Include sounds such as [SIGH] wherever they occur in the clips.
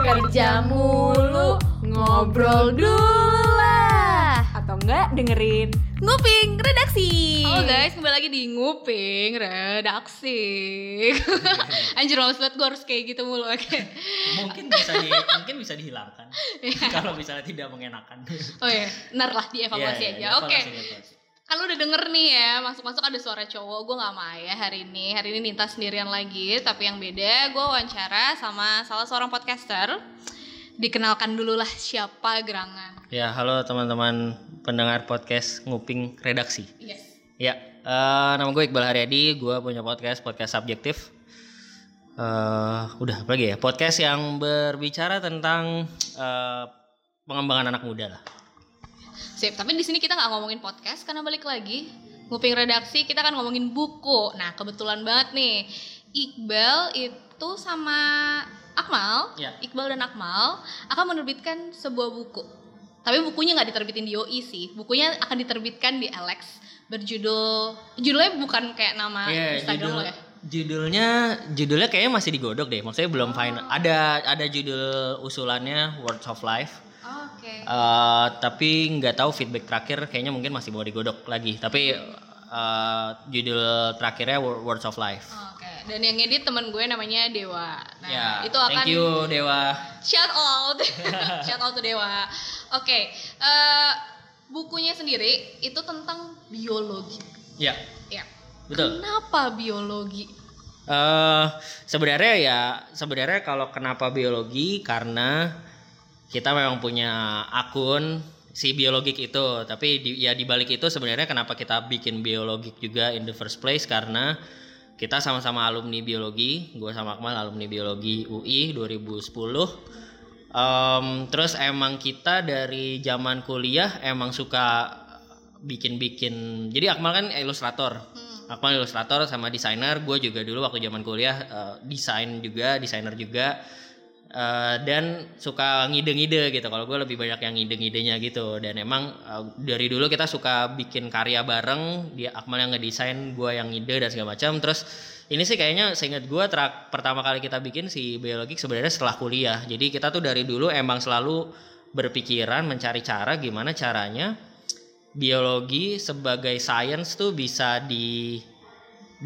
Kerja mulu, ngobrol dulu lah. Atau enggak dengerin. Nguping redaksi. Halo guys, kembali lagi di Nguping Redaksi. [LAUGHS] Anjir males banget gue harus kayak gitu mulu oke. Mungkin bisa di, mungkin bisa dihilangkan. [LAUGHS] Kalau misalnya tidak mengenakan. Oh iya, ntar lah dievaluasi Iya, aja. iya, Oke, evaluasi. Kan lu udah denger nih ya Masuk-masuk ada suara cowok Gue gak Maya hari ini. Hari ini Ninta sendirian lagi Tapi yang beda gue wawancara sama salah seorang podcaster. Dikenalkan dulu lah siapa gerangan ya halo teman-teman pendengar podcast nguping redaksi. Yes. Ya eh, nama gue Iqbal Haryadi gue punya podcast podcast subjektif. Eh udah apa lagi ya? Podcast yang berbicara tentang eh, pengembangan anak muda lah Sip, tapi di sini kita nggak ngomongin podcast karena balik lagi nguping redaksi kita kan ngomongin buku. Nah kebetulan banget nih Iqbal itu sama Akmal, Ya. Iqbal dan Akmal akan menerbitkan sebuah buku. Tapi bukunya nggak diterbitin di YOI sih, bukunya akan diterbitkan di Alex berjudul judulnya bukan kayak nama Iya, Instagram judul- lo ya. judulnya judulnya kayaknya masih digodok deh maksudnya belum final ada ada judul usulannya Words of Life Oke. Eh, tapi nggak tahu feedback terakhir kayaknya mungkin masih mau digodok lagi tapi eh, judul terakhirnya Wo- Words of Life Oke, dan yang ngedit temen gue namanya Dewa. Nah, ya itu akan thank you Dewa Shout out, [LAUGHS] shout out to Dewa. Oke, eh, bukunya sendiri itu tentang biologi. ya Ya. betul Kenapa biologi? eh sebenarnya ya sebenarnya kalau kenapa biologi karena kita memang punya akun si biologik itu tapi di, ya di balik itu sebenarnya kenapa kita bikin biologik juga in the first place? Karena kita sama-sama alumni biologi gue sama Akmal alumni biologi UI 2010 Em, terus emang kita dari zaman kuliah emang suka bikin-bikin jadi Akmal kan ilustrator. Akmal ilustrator sama desainer gue juga dulu waktu zaman kuliah eh, desain juga desainer juga Eh, dan suka ngide-ngide gitu. Kalau gue lebih banyak yang ngide-ngidenya gitu. Dan emang eh, dari dulu kita suka bikin karya bareng. Dia Akmal yang ngedesain gue yang ngide dan segala macam. Terus ini sih kayaknya seingat gue terak- pertama kali kita bikin si biologi sebenarnya setelah kuliah. Jadi kita tuh dari dulu emang selalu berpikiran mencari cara gimana caranya biologi sebagai science tuh bisa di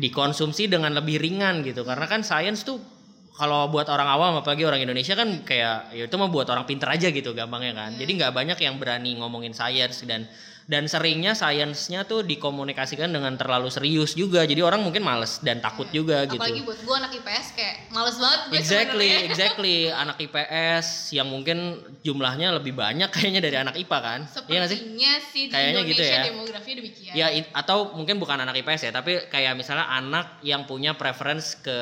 dikonsumsi dengan lebih ringan gitu. Karena kan science tuh kalau buat orang awam apalagi orang Indonesia kan kayak ya itu mah buat orang pinter aja gitu gampangnya kan. Jadi nggak banyak yang berani ngomongin science dan dan seringnya sainsnya tuh dikomunikasikan dengan terlalu serius juga jadi orang mungkin males dan takut juga gitu Apalagi buat gue anak IPS kayak males banget gue Exactly, [LAUGHS] exactly. Anak IPS yang mungkin jumlahnya lebih banyak kayaknya dari anak IPA kan? Iya sih? Sepertinya sih di Kayaknya gitu ya. demografi demikian. Ya it- atau mungkin bukan anak IPS ya, tapi kayak misalnya anak yang punya preference ke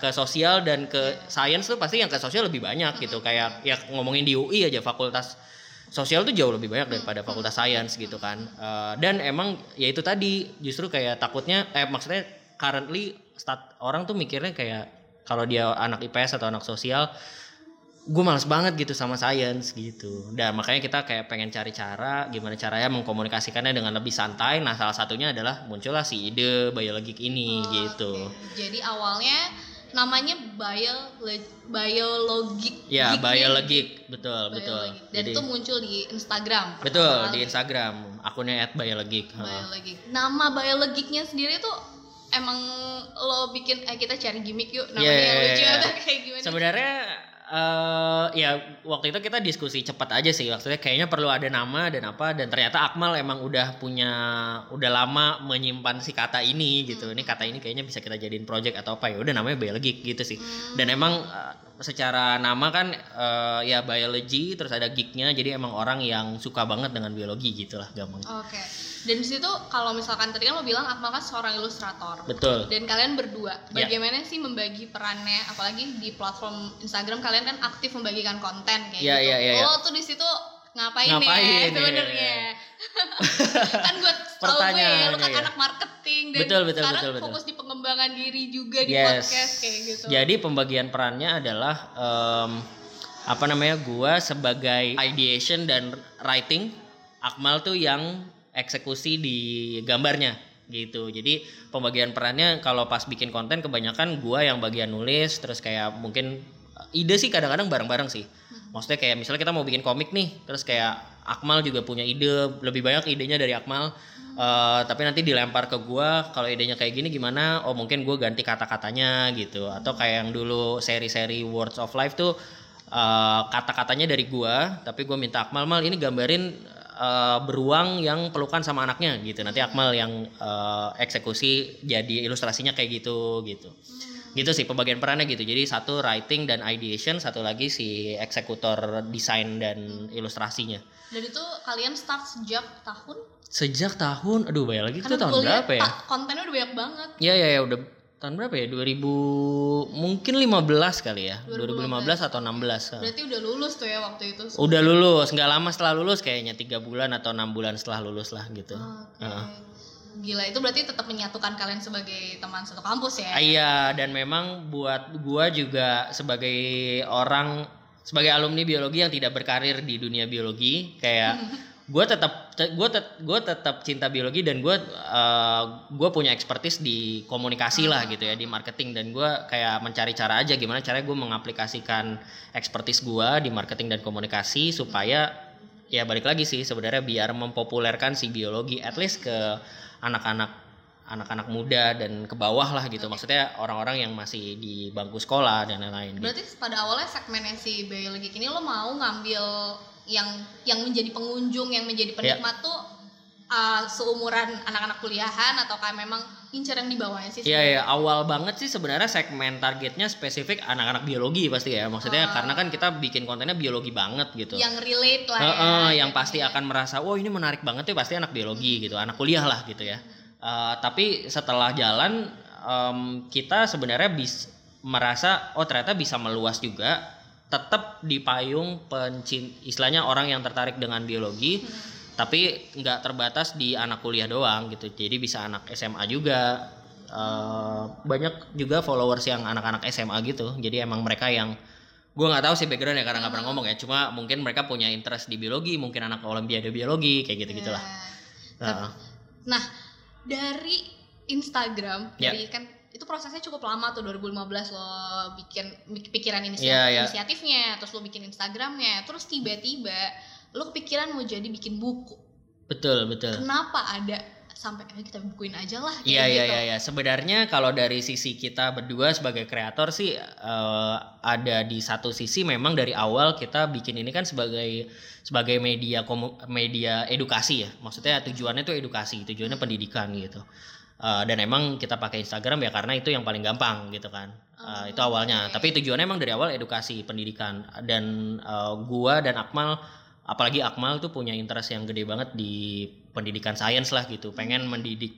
ke sosial dan ke science tuh pasti yang ke sosial lebih banyak gitu. Kayak ya ngomongin di UI aja fakultas sosial tuh jauh lebih banyak daripada fakultas science gitu kan. Eh, dan emang ya itu tadi justru kayak takutnya eh maksudnya currently stat orang tuh mikirnya kayak kalau dia anak IPS atau anak sosial gue males banget gitu sama science gitu dan makanya kita kayak pengen cari cara gimana caranya mengkomunikasikannya dengan lebih santai nah salah satunya adalah muncullah si ide biologik ini gitu Oke. Jadi awalnya namanya bio biologik. ya biologik betul nih. betul Biologik. Dan Jadi- itu muncul di Instagram. betul pertama di. Instagram akunnya @biologik Biologik. Nama biologiknya sendiri tuh emang lo bikin eh kita cari gimmick yuk namanya Iya, yang iya, lucu iya. atau [LAUGHS] kayak gimana? Sebenarnya eh ya waktu itu kita diskusi cepat aja sih. Maksudnya kayaknya perlu ada nama dan apa. Dan ternyata Akmal emang udah punya udah lama menyimpan si kata ini gitu. Ini kata ini kayaknya bisa kita jadiin project atau apa. Ya udah namanya biologi gitu sih. Dan emang eh, secara nama kan eh, ya biology terus ada geeknya. Jadi emang orang yang suka banget dengan biologi gitulah gampang. Oke. Dan di situ kalau misalkan tadi kan lo bilang Akmal kan seorang ilustrator. betul Dan kalian berdua, Ya. bagaimana sih membagi perannya? Apalagi di platform Instagram kalian kan aktif membagikan konten kayak Ya, gitu. ya, ya. Lo tuh di situ ngapain, Ngapain, ya [LAUGHS] ya, sebenarnya? [LAUGHS] kan gue [LAUGHS] tau gue ya, lo kan ya. anak marketing dan Betul, betul, sekarang betul, betul. fokus di pengembangan diri juga di Yes. podcast kayak gitu. Jadi pembagian perannya adalah em, apa namanya gua sebagai ideation dan writing, Akmal tuh yang eksekusi di gambarnya. gitu. Jadi pembagian perannya kalau pas bikin konten kebanyakan gua yang bagian nulis terus kayak mungkin ide sih kadang-kadang bareng-bareng sih. Maksudnya kayak misalnya kita mau bikin komik nih, terus kayak Akmal juga punya ide, lebih banyak idenya dari Akmal. Eh, tapi nanti dilempar ke gua kalau idenya kayak gini gimana? Oh mungkin gua ganti kata-katanya gitu. Atau kayak yang dulu seri-seri Words of Life tuh eh, kata-katanya dari gua, tapi gua minta Akmal mal ini gambarin eh, beruang yang pelukan sama anaknya gitu. Nanti Akmal yang eh, eksekusi jadi ilustrasinya kayak gitu gitu gitu sih pembagian perannya gitu jadi satu writing dan ideation satu lagi si eksekutor desain dan ilustrasinya Dan itu kalian start sejak tahun? sejak tahun aduh bayar lagi itu Karena tahun gue lihat, berapa ya kontennya udah banyak banget. ya ya ya udah tahun berapa ya 2000 mungkin 15 kali ya 2015 atau 16 Berarti udah lulus tuh ya waktu itu. udah lulus nggak lama setelah lulus kayaknya tiga bulan atau enam bulan setelah lulus lah gitu Oke. Heeh. Gila itu berarti tetap menyatukan kalian sebagai teman satu kampus ya? Ah, Iya dan memang buat gua juga sebagai orang sebagai alumni biologi yang tidak berkarir di dunia biologi kayak [LAUGHS] gua tetap te- gua tet, gua tetap cinta biologi dan gua eh, gua punya expertise di komunikasi lah gitu ya di marketing. Dan gua kayak mencari cara aja gimana caranya gua mengaplikasikan expertise gua di marketing dan komunikasi supaya ya balik lagi sih sebenarnya biar mempopulerkan si biologi at least ke anak-anak anak-anak muda dan ke bawah lah gitu maksudnya orang-orang yang masih di bangku sekolah dan lain-lain gitu. Berarti pada awalnya segmennya si biologi ini lo mau ngambil yang yang menjadi pengunjung, yang menjadi Iya. penikmat tuh uh, seumuran anak-anak kuliahan atau kayak memang incer yang di bawahnya sih? Iya ya awal banget sih sebenarnya segmen targetnya spesifik anak-anak biologi pasti ya maksudnya karena kan kita bikin kontennya biologi banget gitu Yang relate lah ya. Heeh, yang gitu pasti ya. akan merasa, wah ini menarik banget tuh pasti anak biologi gitu, anak kuliah lah gitu ya. Eh, tapi setelah jalan em, kita sebenarnya bis merasa, oh ternyata bisa meluas juga, tetap di payung pencin, istilahnya orang yang tertarik dengan biologi, tapi nggak terbatas di anak kuliah doang gitu. Jadi bisa anak SMA juga. Eh, banyak juga followers yang anak-anak SMA gitu. Jadi emang mereka yang gue nggak tahu sih background ya karena nggak pernah ngomong ya. Cuma mungkin mereka punya interest di biologi mungkin anak olimpiade biologi kayak gitu gitulah Nah, Nah, dari Instagram, Ya. dari kan itu prosesnya cukup lama tuh 2015 lo bikin bik- pikiran inisiatif, Iya, iya. inisiatifnya, terus lo bikin Instagramnya, terus tiba-tiba lo kepikiran mau jadi bikin buku. betul betul Kenapa ada sampai "Ayo kita bukuin aja lah Iya iya gitu. iya iya. Sebenarnya kalau dari sisi kita berdua sebagai kreator sih eh, ada di satu sisi memang dari awal kita bikin ini kan sebagai sebagai media komu- media edukasi ya. Maksudnya tujuannya itu edukasi, tujuannya pendidikan gitu. Eh, dan emang kita pakai Instagram ya karena itu yang paling gampang gitu kan. Eh, itu awalnya. Tapi tujuannya emang dari awal edukasi, pendidikan dan eh, gua dan Akmal apalagi Akmal tuh punya interest yang gede banget di pendidikan sains lah gitu. Pengen mendidik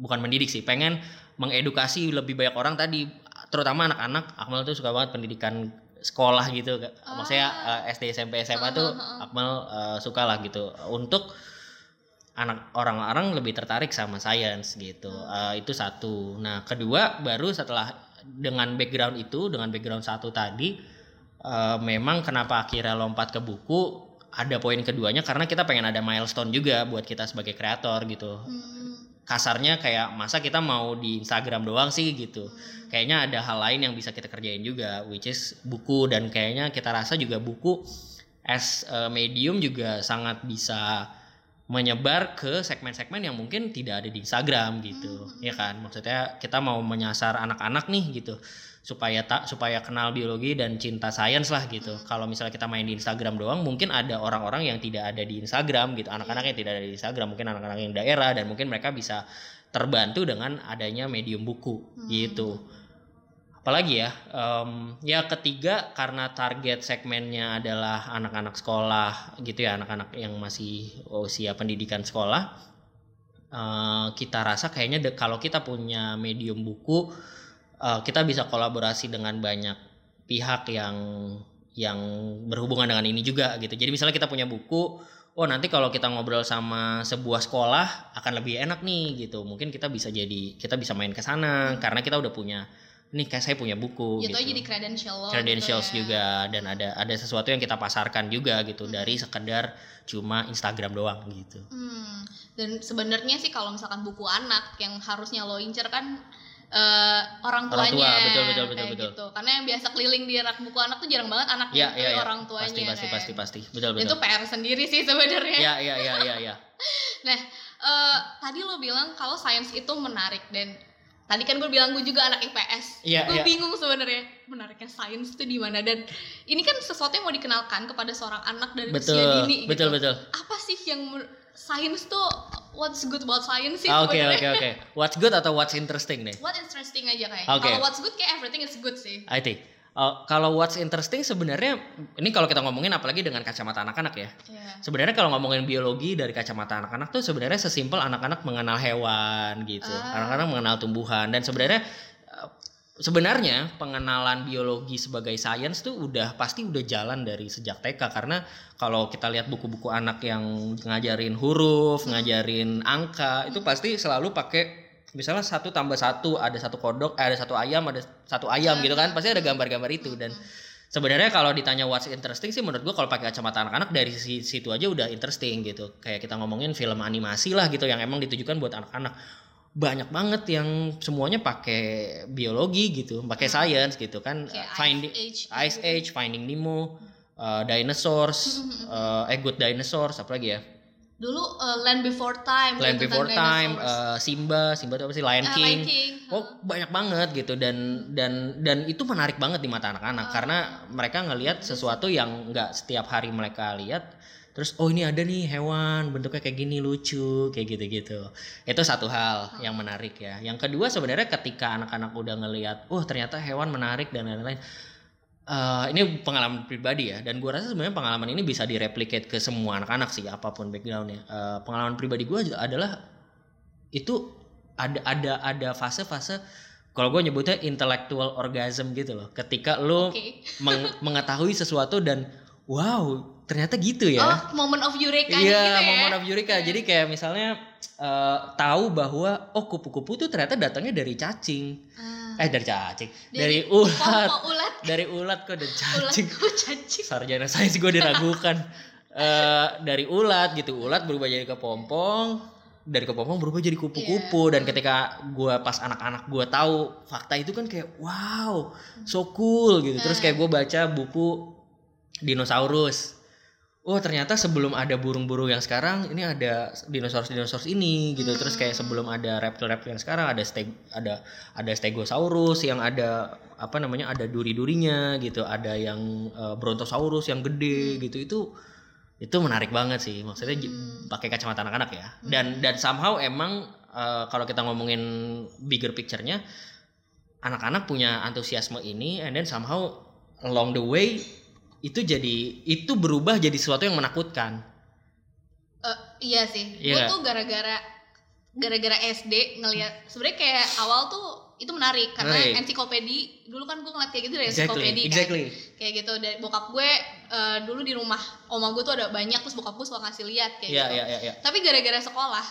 bukan mendidik sih pengen mengedukasi lebih banyak orang tadi terutama anak-anak. Akmal tuh suka banget pendidikan sekolah gitu. Maksudnya eh, SD SMP SMA tuh Akmal eh, suka lah gitu. Untuk anak orang-orang lebih tertarik sama sains gitu. Eh, itu satu. Nah kedua baru setelah dengan background itu dengan background satu tadi eh, memang kenapa akhirnya lompat ke buku ada poin keduanya karena kita pengen ada milestone juga buat kita sebagai kreator gitu. Hmm, kasarnya kayak masa kita mau di Instagram doang sih gitu. Kayaknya ada hal lain yang bisa kita kerjain juga which is buku. Dan kayaknya kita rasa juga buku as medium juga sangat bisa menyebar ke segmen-segmen yang mungkin tidak ada di Instagram gitu. Ya kan? Maksudnya kita mau menyasar anak-anak nih gitu supaya tak supaya kenal biologi dan cinta sains lah gitu. Kalau misalnya kita main di Instagram doang mungkin ada orang-orang yang tidak ada di Instagram gitu. Anak-anak yang tidak ada di Instagram mungkin anak-anak yang daerah dan mungkin mereka bisa terbantu dengan adanya medium buku gitu. Apalagi ya em, ya ketiga karena target segmennya adalah anak-anak sekolah gitu ya anak-anak yang masih usia pendidikan sekolah eh, kita rasa kayaknya de- kalau kita punya medium buku eh, kita bisa kolaborasi dengan banyak pihak yang yang berhubungan dengan ini juga gitu jadi misalnya kita punya buku oh nanti kalau kita ngobrol sama sebuah sekolah akan lebih enak nih gitu mungkin kita bisa jadi kita bisa main ke sana karena kita udah punya ini kayak saya punya buku Jatuhnya gitu jadi credential lo credentials gitu ya. juga dan ada ada sesuatu yang kita pasarkan juga gitu Hmm. dari sekedar cuma Instagram doang gitu Hmm, dan sebenarnya sih kalau misalkan buku anak yang harusnya lo incer kan eh, orang Orang tuanya tua, betul, betul, betul, kayak betul. gitu. Karena yang biasa keliling di rak buku anak tuh jarang banget anaknya ya itu ya ya orang tuanya pasti pasti kan. pasti pasti betul Dan itu betul PR sendiri sih sebenarnya. ya ya ya ya ya [LAUGHS] Nah, eh, tadi lo bilang kalau sains itu menarik dan tadi kan gue bilang gue juga anak IPS. Iya, gue iya. bingung sebenarnya menariknya sains itu di mana dan ini kan sesuatu yang mau dikenalkan kepada seorang anak dari usia betul dini betul gitu. betul Apa sih yang sains tuh what's good about science sih Ah, oke oke oke what's good atau what's interesting nih What interesting aja kayaknya. Oke. Kalau what's good kayak everything is good sih. I think Uh, kalau what's interesting sebenarnya ini kalau kita ngomongin apalagi dengan kacamata anak-anak ya Iya. sebenarnya kalau ngomongin biologi dari kacamata anak-anak tuh sebenarnya sesimpel anak-anak mengenal hewan gitu Ah. anak-anak mengenal tumbuhan dan sebenarnya uh, sebenarnya pengenalan biologi sebagai sains tuh udah pasti udah jalan dari sejak TK karena kalau kita lihat buku-buku anak yang ngajarin huruf ngajarin angka itu pasti selalu pakai misalnya satu tambah satu ada satu kodok eh, ada satu ayam ada satu ayam gitu kan pasti ada gambar-gambar itu. Dan sebenarnya kalau ditanya what's interesting sih menurut gua kalau pakai kacamata anak-anak dari si- situ aja udah interesting gitu. Kayak kita ngomongin film animasi lah gitu yang emang ditujukan buat anak-anak banyak banget yang semuanya pakai biologi gitu pakai science gitu kan Kayak finding Ice Age Ice gitu. Age Finding Nemo uh, Dinosaurs uh, A Good Dinosaurs apa lagi ya Dulu uh, Land Before Time. Land gitu, Before Time dinosaurs. uh, Simba Simba itu apa sih Lion Ah, King Lion King. Oh banyak banget gitu dan dan dan itu menarik banget di mata anak-anak Ah. karena mereka ngelihat sesuatu yang nggak setiap hari mereka lihat terus oh ini ada nih hewan bentuknya kayak gini lucu kayak gitu-gitu. Itu satu hal yang menarik ya. Yang kedua sebenarnya ketika anak-anak udah ngelihat oh ternyata hewan menarik dan lain-lain Eh, ini pengalaman pribadi ya. Dan gua rasa sebenarnya pengalaman ini bisa direplicate ke semua anak-anak sih apa pun backgroundnya. Eh, pengalaman pribadi gua adalah itu ada ada ada fase-fase kalau gue nyebutnya intellectual orgasm gitu loh. Ketika lo Oke. meng- mengetahui sesuatu dan wow ternyata gitu ya. Oh, moment of eureka iya gitu ya. moment of eureka. Jadi kayak misalnya eh, tahu bahwa oh kupu-kupu tuh ternyata datangnya dari cacing. Ah. eh dari cacing. Dari dari, ulat. Popo ulat. dari ulat kok dari [LAUGHS] Ulat cacing. gue cacing. sarjana sains gue diragukan. [LAUGHS] Eh, dari ulat gitu. Ulat berubah jadi kepompong. Dari kepompong berubah jadi kupu-kupu. Dan ketika gue pas anak-anak gue tahu fakta itu kan kayak wow so cool gitu. Terus kayak gue baca buku dinosaurus oh ternyata sebelum ada burung-burung yang sekarang ini ada dinosaurus-dinosaurus ini gitu. Terus kayak sebelum ada reptil-reptil yang sekarang ada steg ada ada stegosaurus yang ada apa namanya ada duri-durinya gitu. Ada yang eh, brontosaurus yang gede gitu. Itu itu menarik banget sih. Maksudnya j- pakai kacamata anak-anak ya. Dan dan somehow emang eh, kalau kita ngomongin bigger picture-nya anak-anak punya antusiasme ini and then somehow along the way itu jadi itu berubah jadi sesuatu yang menakutkan Eh, iya sih. Iya. Gue tuh gara-gara gara-gara SD ngelihat sebenarnya kayak awal tuh itu menarik karena Menarik. ensiklopedi dulu kan gue ngeliat kayak gitu dari exactly ensiklopedi kan exactly kayak gitu dari bokap gue eh, dulu di rumah oma gue tuh ada banyak terus bokap gue suka ngasih lihat kayak Iya gitu iya iya iya. tapi gara-gara sekolah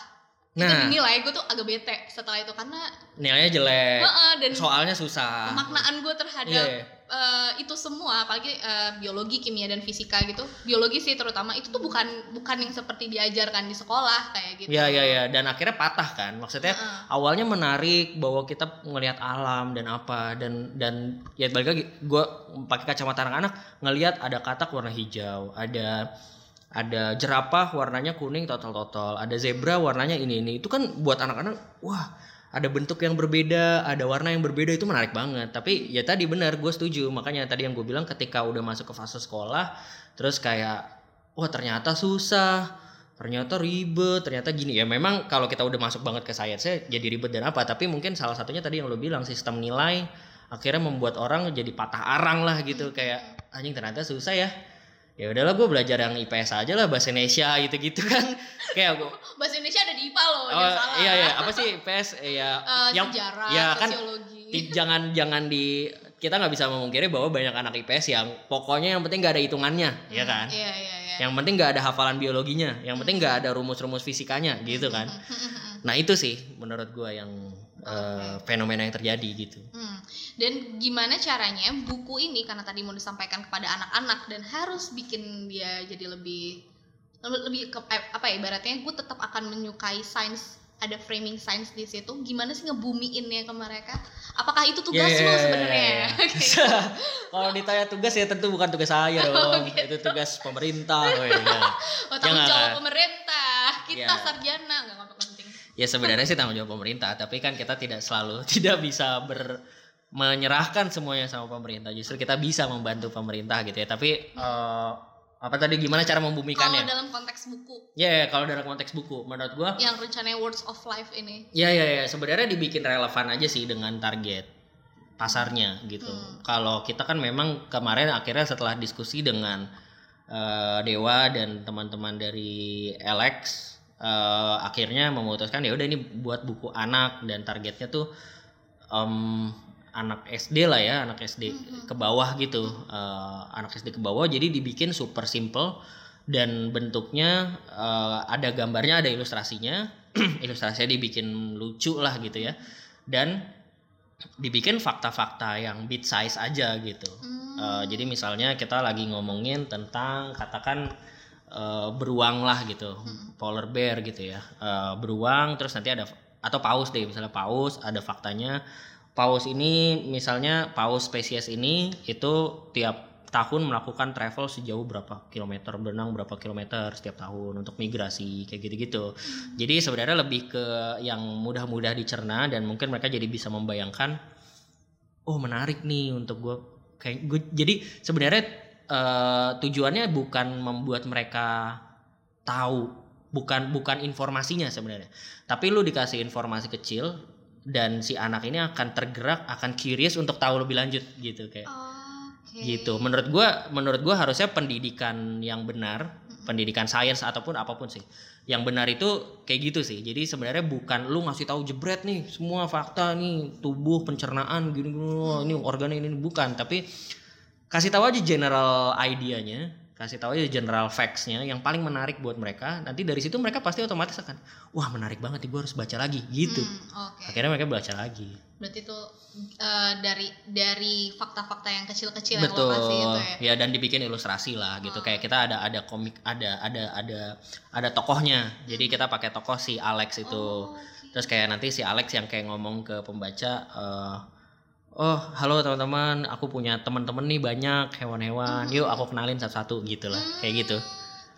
itu Nah. dinilai gue tuh agak bete setelah itu karena nilainya jelek Heeh, dan soalnya susah pemaknaan gue terhadap Iya, eh, itu semua apalagi eh, biologi kimia dan fisika gitu. Biologi sih terutama itu tuh bukan bukan yang seperti diajarkan di sekolah kayak gitu. Iya iya iya. Dan akhirnya patah kan. Maksudnya Heeh. awalnya menarik bahwa kita ngelihat alam dan apa dan dan ya balik lagi gue pakai kacamata anak-anak ngelihat ada katak warna hijau ada ada jerapah warnanya kuning total total ada zebra warnanya ini ini. Itu kan buat anak-anak wah ada bentuk yang berbeda ada warna yang berbeda itu menarik banget. Tapi ya tadi benar gue setuju. Makanya tadi yang gue bilang ketika udah masuk ke fase sekolah terus kayak wah ternyata susah ternyata ribet ternyata gini. Ya memang kalau kita udah masuk banget ke sainsnya jadi ribet dan apa. Tapi mungkin salah satunya tadi yang lo bilang sistem nilai akhirnya membuat orang jadi patah arang lah gitu. Kayak anjing ternyata susah ya ya udahlah gue belajar yang IPS aja lah bahasa Indonesia gitu gitu kan. [LAUGHS] Kayak gue bahasa Indonesia ada di IPA loh oh jangan salah. iya iya. Apa sih IPS ya Eh, yang sejarah ya kan sosiologi. ti- jangan jangan di kita nggak bisa memungkiri bahwa banyak anak IPS yang pokoknya yang penting nggak ada hitungannya ya kan? iya iya iya. Yang penting nggak ada hafalan biologinya yang penting nggak ada rumus-rumus fisikanya gitu kan? Nah itu sih menurut gua yang eh, fenomena yang terjadi gitu. Hmm. Dan gimana caranya buku ini karena tadi mau disampaikan kepada anak-anak dan harus bikin dia jadi lebih lebih, ke eh, apa ya ibaratnya gue tetap akan menyukai sains ada framing sains di situ gimana sih ngebumiinnya ke mereka apakah itu tugas Yeah. lo sebenarnya [LAUGHS] Kayak [LAUGHS] Kalau ditanya tugas ya tentu bukan tugas saya dong. Itu tugas pemerintah. woy. Nah, [LAUGHS] oh, tanggung Jangan. jawab pemerintah kita Ya. sarjana Ya sebenarnya sih tanggung jawab pemerintah, tapi kan kita tidak selalu [LAUGHS] tidak bisa ber menyerahkan semuanya sama pemerintah. Justru kita bisa membantu pemerintah gitu ya. Tapi eh, apa tadi gimana cara kalau membumikannya? dalam konteks buku Ya, ya, kalau dalam konteks buku, menurut gua yang rencananya words of life ini Ya ya ya sebenarnya dibikin relevan aja sih dengan target pasarnya gitu. Hmm. Kalau kita kan memang kemarin akhirnya setelah diskusi dengan eh, Dewa dan teman-teman dari LX eh, akhirnya memutuskan ya udah ini buat buku anak dan targetnya tuh em, anak SD lah ya, anak SD ke bawah gitu. Eh, anak SD ke bawah jadi dibikin super simple dan bentuknya eh, ada gambarnya, ada ilustrasinya. [CLEARS THROAT] Ilustrasinya dibikin lucu lah gitu ya. Dan dibikin fakta-fakta yang bit size aja gitu. Hmm. Eh, jadi misalnya kita lagi ngomongin tentang katakan eh, beruang lah gitu, polar bear gitu ya, Eh, beruang terus nanti ada atau paus deh misalnya paus ada faktanya. Paus ini misalnya paus spesies ini itu tiap tahun melakukan travel sejauh berapa kilometer berenang berapa kilometer setiap tahun untuk migrasi kayak gitu-gitu. Jadi sebenarnya lebih ke yang mudah-mudah dicerna dan mungkin mereka jadi bisa membayangkan oh menarik nih untuk gue kayak gue jadi sebenarnya eh, tujuannya bukan membuat mereka tahu bukan bukan informasinya sebenarnya. Tapi lu dikasih informasi kecil dan si anak ini akan tergerak akan curious untuk tahu lebih lanjut gitu kayak. Oke. gitu. Menurut gua menurut gua harusnya pendidikan yang benar pendidikan sains ataupun apa pun sih yang benar itu kayak gitu sih. Jadi sebenarnya bukan lu ngasih tahu jebret nih semua fakta nih tubuh pencernaan gini gini wah, ini organ ini. Bukan. Tapi kasih tahu aja general idenya kasih tahu aja general facts-nya yang paling menarik buat mereka. Nanti dari situ mereka pasti otomatis akan wah menarik banget nih gue harus baca lagi gitu. Hmm, Oke. akhirnya mereka baca lagi. Berarti itu eh, dari dari fakta-fakta yang kecil-kecil yang lo kasih itu ya. ya dan dibikin ilustrasi lah gitu. Kayak kita ada ada komik ada ada ada ada tokohnya. Jadi kita pakai tokoh si Alex itu. Oh, oke. terus kayak nanti si Alex yang kayak ngomong ke pembaca eh, oh halo teman-teman. Aku punya teman-teman nih banyak hewan-hewan. Yuk aku kenalin satu-satu gitu lah kayak gitu.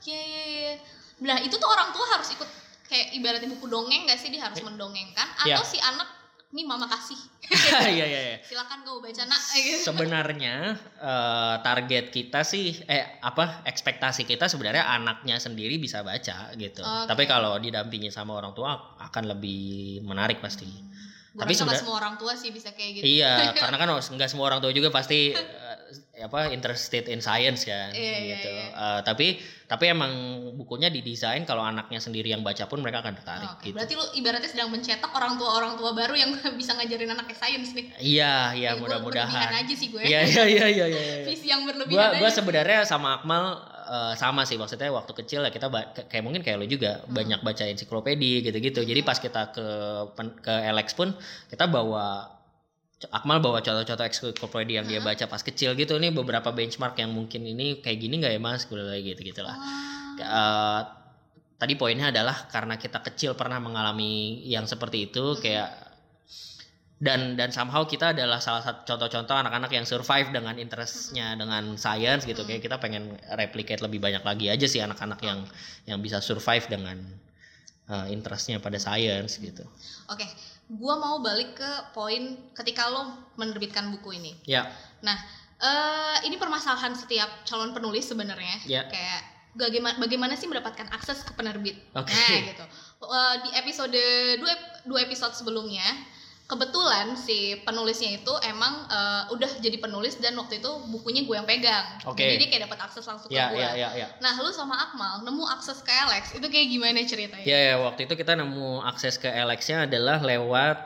Iya iya iya. Nah itu tuh orang tua harus ikut kayak ibaratnya buku dongeng gak sih? Dia harus mendongengkan. atau Iya. si anak nih mama kasih. [LAUGHS] Iya iya iya. Silakan kau baca nak. Gitu. sebenarnya eh, target kita sih eh apa ekspektasi kita sebenarnya anaknya sendiri bisa baca gitu. Oke. tapi kalau didampingi sama orang tua akan lebih menarik pasti Gue Tapi sebenarnya- semua orang tua sih bisa kayak gitu. iya [LAUGHS] karena kan nggak semua orang tua juga pasti eh, apa interested in science kan Iya, iya, gitu iya. Eh, tapi tapi emang bukunya didesain kalau anaknya sendiri yang baca pun mereka akan tertarik Oke, gitu Berarti lu ibaratnya sedang mencetak orang tua orang tua baru yang [LAUGHS] bisa ngajarin anaknya sains nih. iya iya gua mudah-mudahan aja sih gue. iya iya iya iya iya iya. [LAUGHS] Visi yang gua berlebihan gua aja. sebenarnya sama Akmal eh, sama sih maksudnya waktu kecil ya kita kayak mungkin kayak lo juga Hmm. banyak baca ensiklopedi gitu-gitu. Jadi pas kita ke ke Alex pun kita bawa Akmal bawa contoh-contoh ensiklopedi yang dia baca pas kecil gitu. Nih beberapa benchmark yang mungkin ini kayak gini nggak ya mas? Gitu gitu gitulah Wah. Eh, tadi poinnya adalah karena kita kecil pernah mengalami yang seperti itu kayak dan dan somehow kita adalah salah satu contoh-contoh anak-anak yang survive dengan interestnya dengan science gitu kayak kita pengen replicate lebih banyak lagi aja sih anak-anak yang yang bisa survive dengan eh, interestnya pada science gitu Oke, gua mau balik ke poin ketika lo menerbitkan buku ini. ya Nah, eh ini permasalahan setiap calon penulis sebenarnya. Ya. Kayak bagaimana bagaimana sih mendapatkan akses ke penerbit. Oke. Nah, gitu. Eh, di episode dua, dua episode sebelumnya kebetulan si penulisnya itu emang eh, udah jadi penulis dan waktu itu bukunya gue yang pegang. Oke. Jadi dia kayak dapat akses langsung ya ke gue. ya ya ya Nah, lu sama Akmal nemu akses ke Alex itu kayak gimana ceritanya? Ya, ya, waktu itu kita nemu akses ke Alex-nya adalah lewat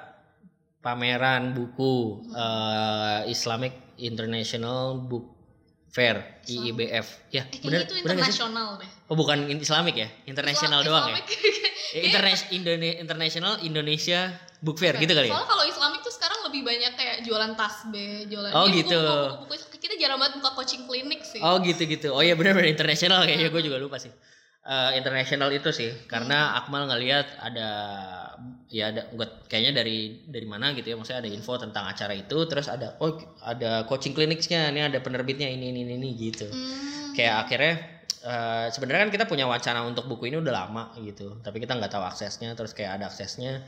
pameran buku eh, Islamic International Book Fair, IIBF. Ya, Eh, bener, itu internasional deh. Oh, bukan Islamik ya? International Islam- doang ya? Islamic. [LAUGHS] ya Interna- Indone- International Indonesia Book Fair gitu kali ya? Soalnya kalau Islamik tuh sekarang lebih banyak kayak jualan tasbih, jualan Oh, Iya, gitu. buku-buku- buku-buku. Kita jarang banget buka coaching klinik sih. Oh gitu-gitu. Oh iya benar-benar internasional kayaknya gue juga lupa sih. Eh, internasional itu sih. Karena Akmal ngelihat ada ya ada kayaknya dari dari mana gitu ya. Maksudnya ada info tentang acara itu terus ada oh ada coaching kliniknya ini ada penerbitnya ini ini ini, ini gitu. Hmm. Kayak akhirnya eh, sebenarnya kan kita punya wacana untuk buku ini udah lama gitu. Tapi kita nggak tahu aksesnya terus kayak ada aksesnya.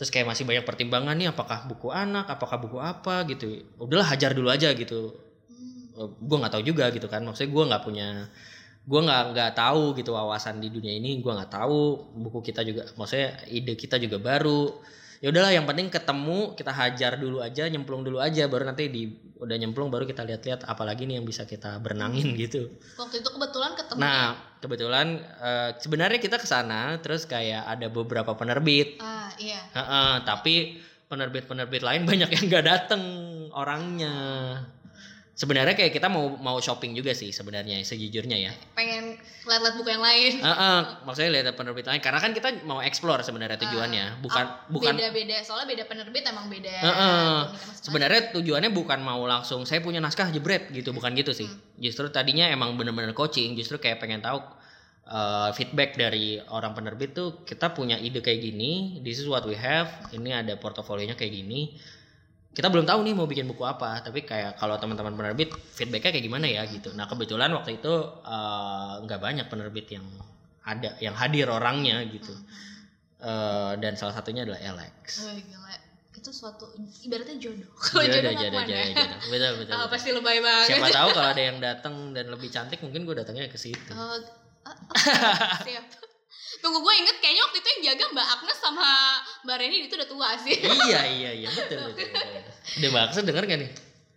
Terus kayak masih banyak pertimbangan nih apakah buku anak apakah buku apa gitu. Udahlah hajar dulu aja gitu. Hmm. gue nggak tahu juga gitu kan. Maksudnya gue nggak punya gue nggak nggak tahu gitu wawasan di dunia ini gue nggak tahu. Buku kita juga maksudnya ide kita juga baru. Ya udahlah yang penting ketemu kita hajar dulu aja nyemplung dulu aja baru nanti di udah nyemplung baru kita lihat-lihat apalagi nih yang bisa kita berenangin gitu. Waktu itu kebetulan ketemu. nah kebetulan eh, sebenarnya kita ke sana terus kayak ada beberapa penerbit. Ah, iya. Heeh, tapi penerbit-penerbit lain [LAUGHS] banyak yang nggak dateng orangnya sebenarnya kayak kita mau mau shopping juga sih sebenarnya sejujurnya ya. Pengen lihat-lihat buku yang lain. Heeh, maksudnya lihat penerbit lain. Karena kan kita mau explore sebenarnya tujuannya. bukan Ah, bukan beda-beda. Soalnya beda penerbit emang beda. Heeh. tekniknya masing-masing. sebenarnya tujuannya bukan mau langsung saya punya naskah jebret gitu. Bukan gitu sih. Justru tadinya emang bener-bener coaching. Justru kayak pengen tahu uh, feedback dari orang penerbit tuh kita punya ide kayak gini. This is what we have. Ini ada portofolionya kayak gini kita belum tahu nih mau bikin buku apa tapi kayak kalau teman-teman penerbit feedbacknya kayak gimana ya gitu nah kebetulan waktu itu uh, nggak banyak penerbit yang ada yang hadir orangnya gitu Uh, dan salah satunya adalah Alex Oh, gila. Itu suatu ibaratnya jodoh. [LAUGHS] Kalau jodoh jodoh, jodoh jodoh ke mana. jodoh betul betul, betul. pasti lebay banget. siapa tahu kalau ada yang datang dan lebih cantik mungkin gue datangnya ke situ Oh, [LAUGHS] ah, ah, siap. Tunggu gue inget kayaknya waktu itu yang jaga Mbak Agnes sama Mbak Reni itu udah tua sih. iya iya iya betul betul, betul. udah mbak Aksa denger gak nih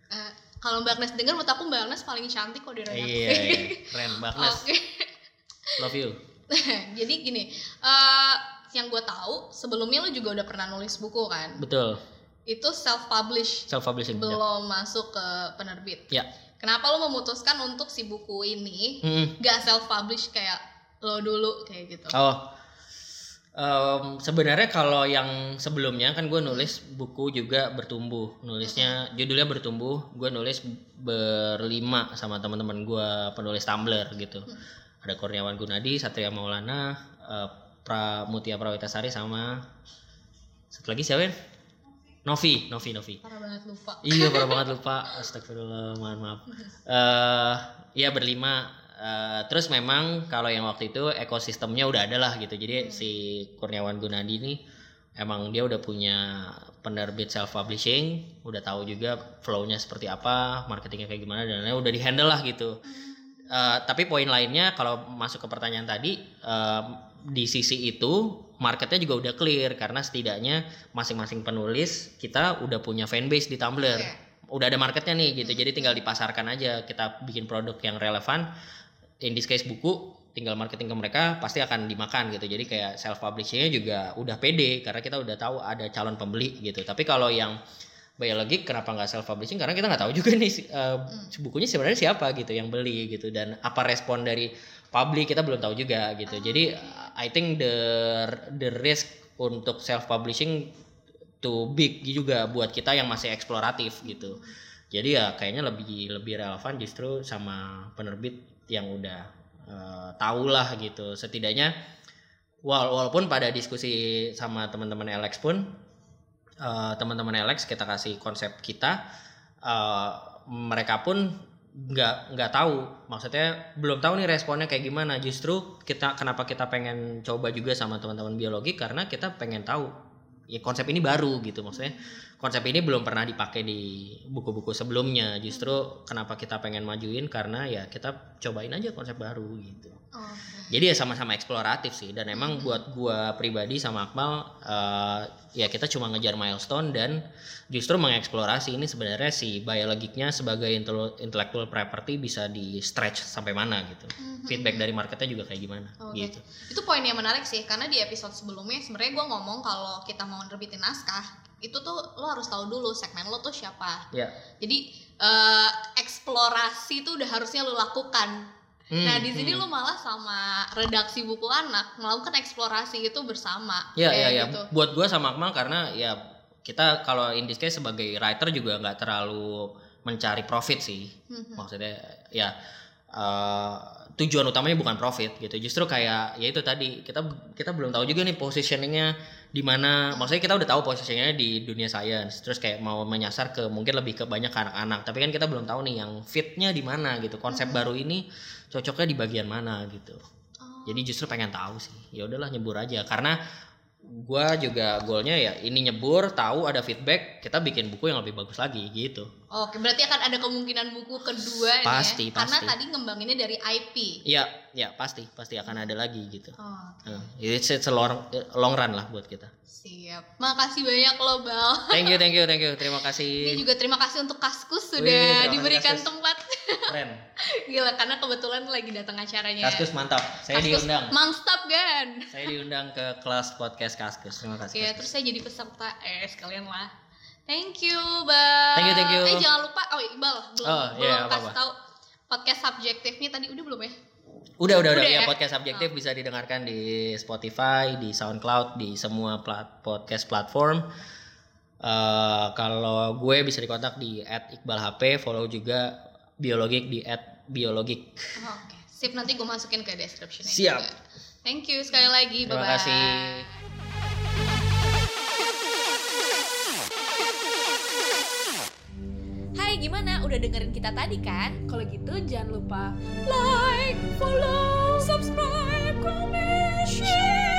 Eh, kalau Mbak Agnes denger menurut aku Mbak Agnes paling cantik kok di iya iya keren mbak Agnes Oke. love you [LAUGHS] Jadi gini, eh yang gue tahu sebelumnya lu juga udah pernah nulis buku kan? betul Itu self publish, self publishing ya. belum masuk ke penerbit. ya Kenapa lu memutuskan untuk si buku ini Mm-mm. gak self publish kayak lo dulu kayak gitu? oh Em, sebenarnya kalau yang sebelumnya kan gue nulis buku juga bertumbuh. Nulisnya judulnya bertumbuh gue nulis berlima sama teman-teman gue penulis Tumblr gitu. Ada Kurniawan Gunadi Satria Maulana eh, Pramutia Prawitasari sama satu lagi siapa ya? Novi Novi Novi. Parah banget lupa. iya parah [LAUGHS] banget lupa. Astagfirullah mohon maaf. Eh iya berlima Eh, terus memang kalau yang waktu itu ekosistemnya udah ada lah gitu. Jadi si Kurniawan Gunadi ini emang dia udah punya penerbit self publishing udah tahu juga flow-nya seperti apa marketingnya kayak gimana dan lain-lain udah di handle lah gitu. Eh, tapi poin lainnya kalau masuk ke pertanyaan tadi eh, di sisi itu marketnya juga udah clear karena setidaknya masing-masing penulis kita udah punya fanbase di Tumblr. Oke. udah ada marketnya nih gitu. Jadi tinggal dipasarkan aja kita bikin produk yang relevan in this case buku tinggal marketing ke mereka pasti akan dimakan gitu. Jadi kayak self publishingnya juga udah pede karena kita udah tahu ada calon pembeli gitu. Tapi kalau yang biologi kenapa nggak self publishing karena kita nggak tahu juga nih si- eh, bukunya sebenarnya siapa gitu yang beli gitu. Dan apa respon dari publik kita belum tahu juga gitu. Jadi I think the the risk untuk self publishing too big juga buat kita yang masih eksploratif gitu. Jadi ya kayaknya lebih lebih relevan justru sama penerbit yang udah eh, tahu lah gitu. Setidaknya wal- walaupun pada diskusi sama teman-teman Alex pun eh, teman-teman Alex kita kasih konsep kita eh, mereka pun nggak nggak tahu. Maksudnya belum tahu nih responnya kayak gimana. Justru kita kenapa kita pengen coba juga sama teman-teman biologi? Karena kita pengen tahu ya konsep ini baru gitu maksudnya konsep ini belum pernah dipakai di buku-buku sebelumnya. Justru kenapa kita pengen majuin? Karena ya kita cobain aja konsep baru gitu. Oh, jadi ya sama-sama eksploratif sih. Dan emang buat gua pribadi sama Akmal eh, ya kita cuma ngejar milestone dan justru mengeksplorasi ini sebenarnya si biologiknya sebagai intel- intellectual property bisa di stretch sampai mana gitu. Feedback dari marketnya juga kayak gimana Oke. gitu. Itu poin yang menarik sih karena di episode sebelumnya sebenarnya gue ngomong kalau kita mau nerbitin naskah itu tuh lo harus tahu dulu segmen lo tuh siapa. ya Jadi eh, eksplorasi tuh udah harusnya lu lakukan. Hmm, nah di sini hmm. lu malah sama redaksi buku anak melakukan eksplorasi itu bersama. Ya kayak ya ya. gitu. Buat gua sama Akmal karena ya kita kalau in this case sebagai writer juga nggak terlalu mencari profit sih. Mhm. Maksudnya ya eh, tujuan utamanya bukan profit gitu. Justru kayak ya itu tadi kita kita belum tahu juga nih positioningnya di mana. Maksudnya kita udah tahu positioningnya di dunia science. Terus kayak mau menyasar ke mungkin lebih ke banyak anak-anak. Tapi kan kita belum tahu nih yang fitnya di mana gitu. Konsep baru ini cocoknya di bagian mana gitu. Oh. Jadi justru pengen tahu sih. Ya udahlah nyebur aja karena gua juga goalnya ya ini nyebur tahu ada feedback kita bikin buku yang lebih bagus lagi gitu. Oke, berarti akan ada kemungkinan buku kedua Pasti, ya. Karena pasti. tadi ngembanginnya dari IP. Iya, ya pasti pasti akan ada lagi gitu. Oh, Uh, it's, it's a long, long run lah buat kita. siap. Makasih banyak lo, Bal. Thank you, thank you, thank you. [LAUGHS] Terima Ini kasih. juga terima kasih untuk Kaskus Wih, sudah kasih, diberikan Kaskus. tempat. Keren. [LAUGHS] Gila, karena kebetulan lagi datang acaranya. Kaskus mantap. Saya Kaskus diundang. Mangstap kan? Saya diundang ke kelas podcast Kaskus. Terima kasih. Iya, terus saya jadi peserta eh sekalian lah. Thank you, Bal. Thank you, thank you. Eh jangan lupa, oh Iqbal belum Oh, belum iya, kasih tahu podcast subjektifnya tadi udah belum ya? Udah, udah, udah. Udah Ya, ya? podcast subjektif bisa didengarkan di Spotify, di SoundCloud, di semua plat podcast platform. Eh, kalau gue bisa dikontak di @iqbalhp, follow juga biologik di @biologik. Oh, Oke, sip nanti gue masukin ke description Siap. juga. Thank you sekali lagi, Terima bye-bye. kasih. gimana? Udah dengerin kita tadi kan? Kalau gitu jangan lupa like, follow, subscribe, comment, share.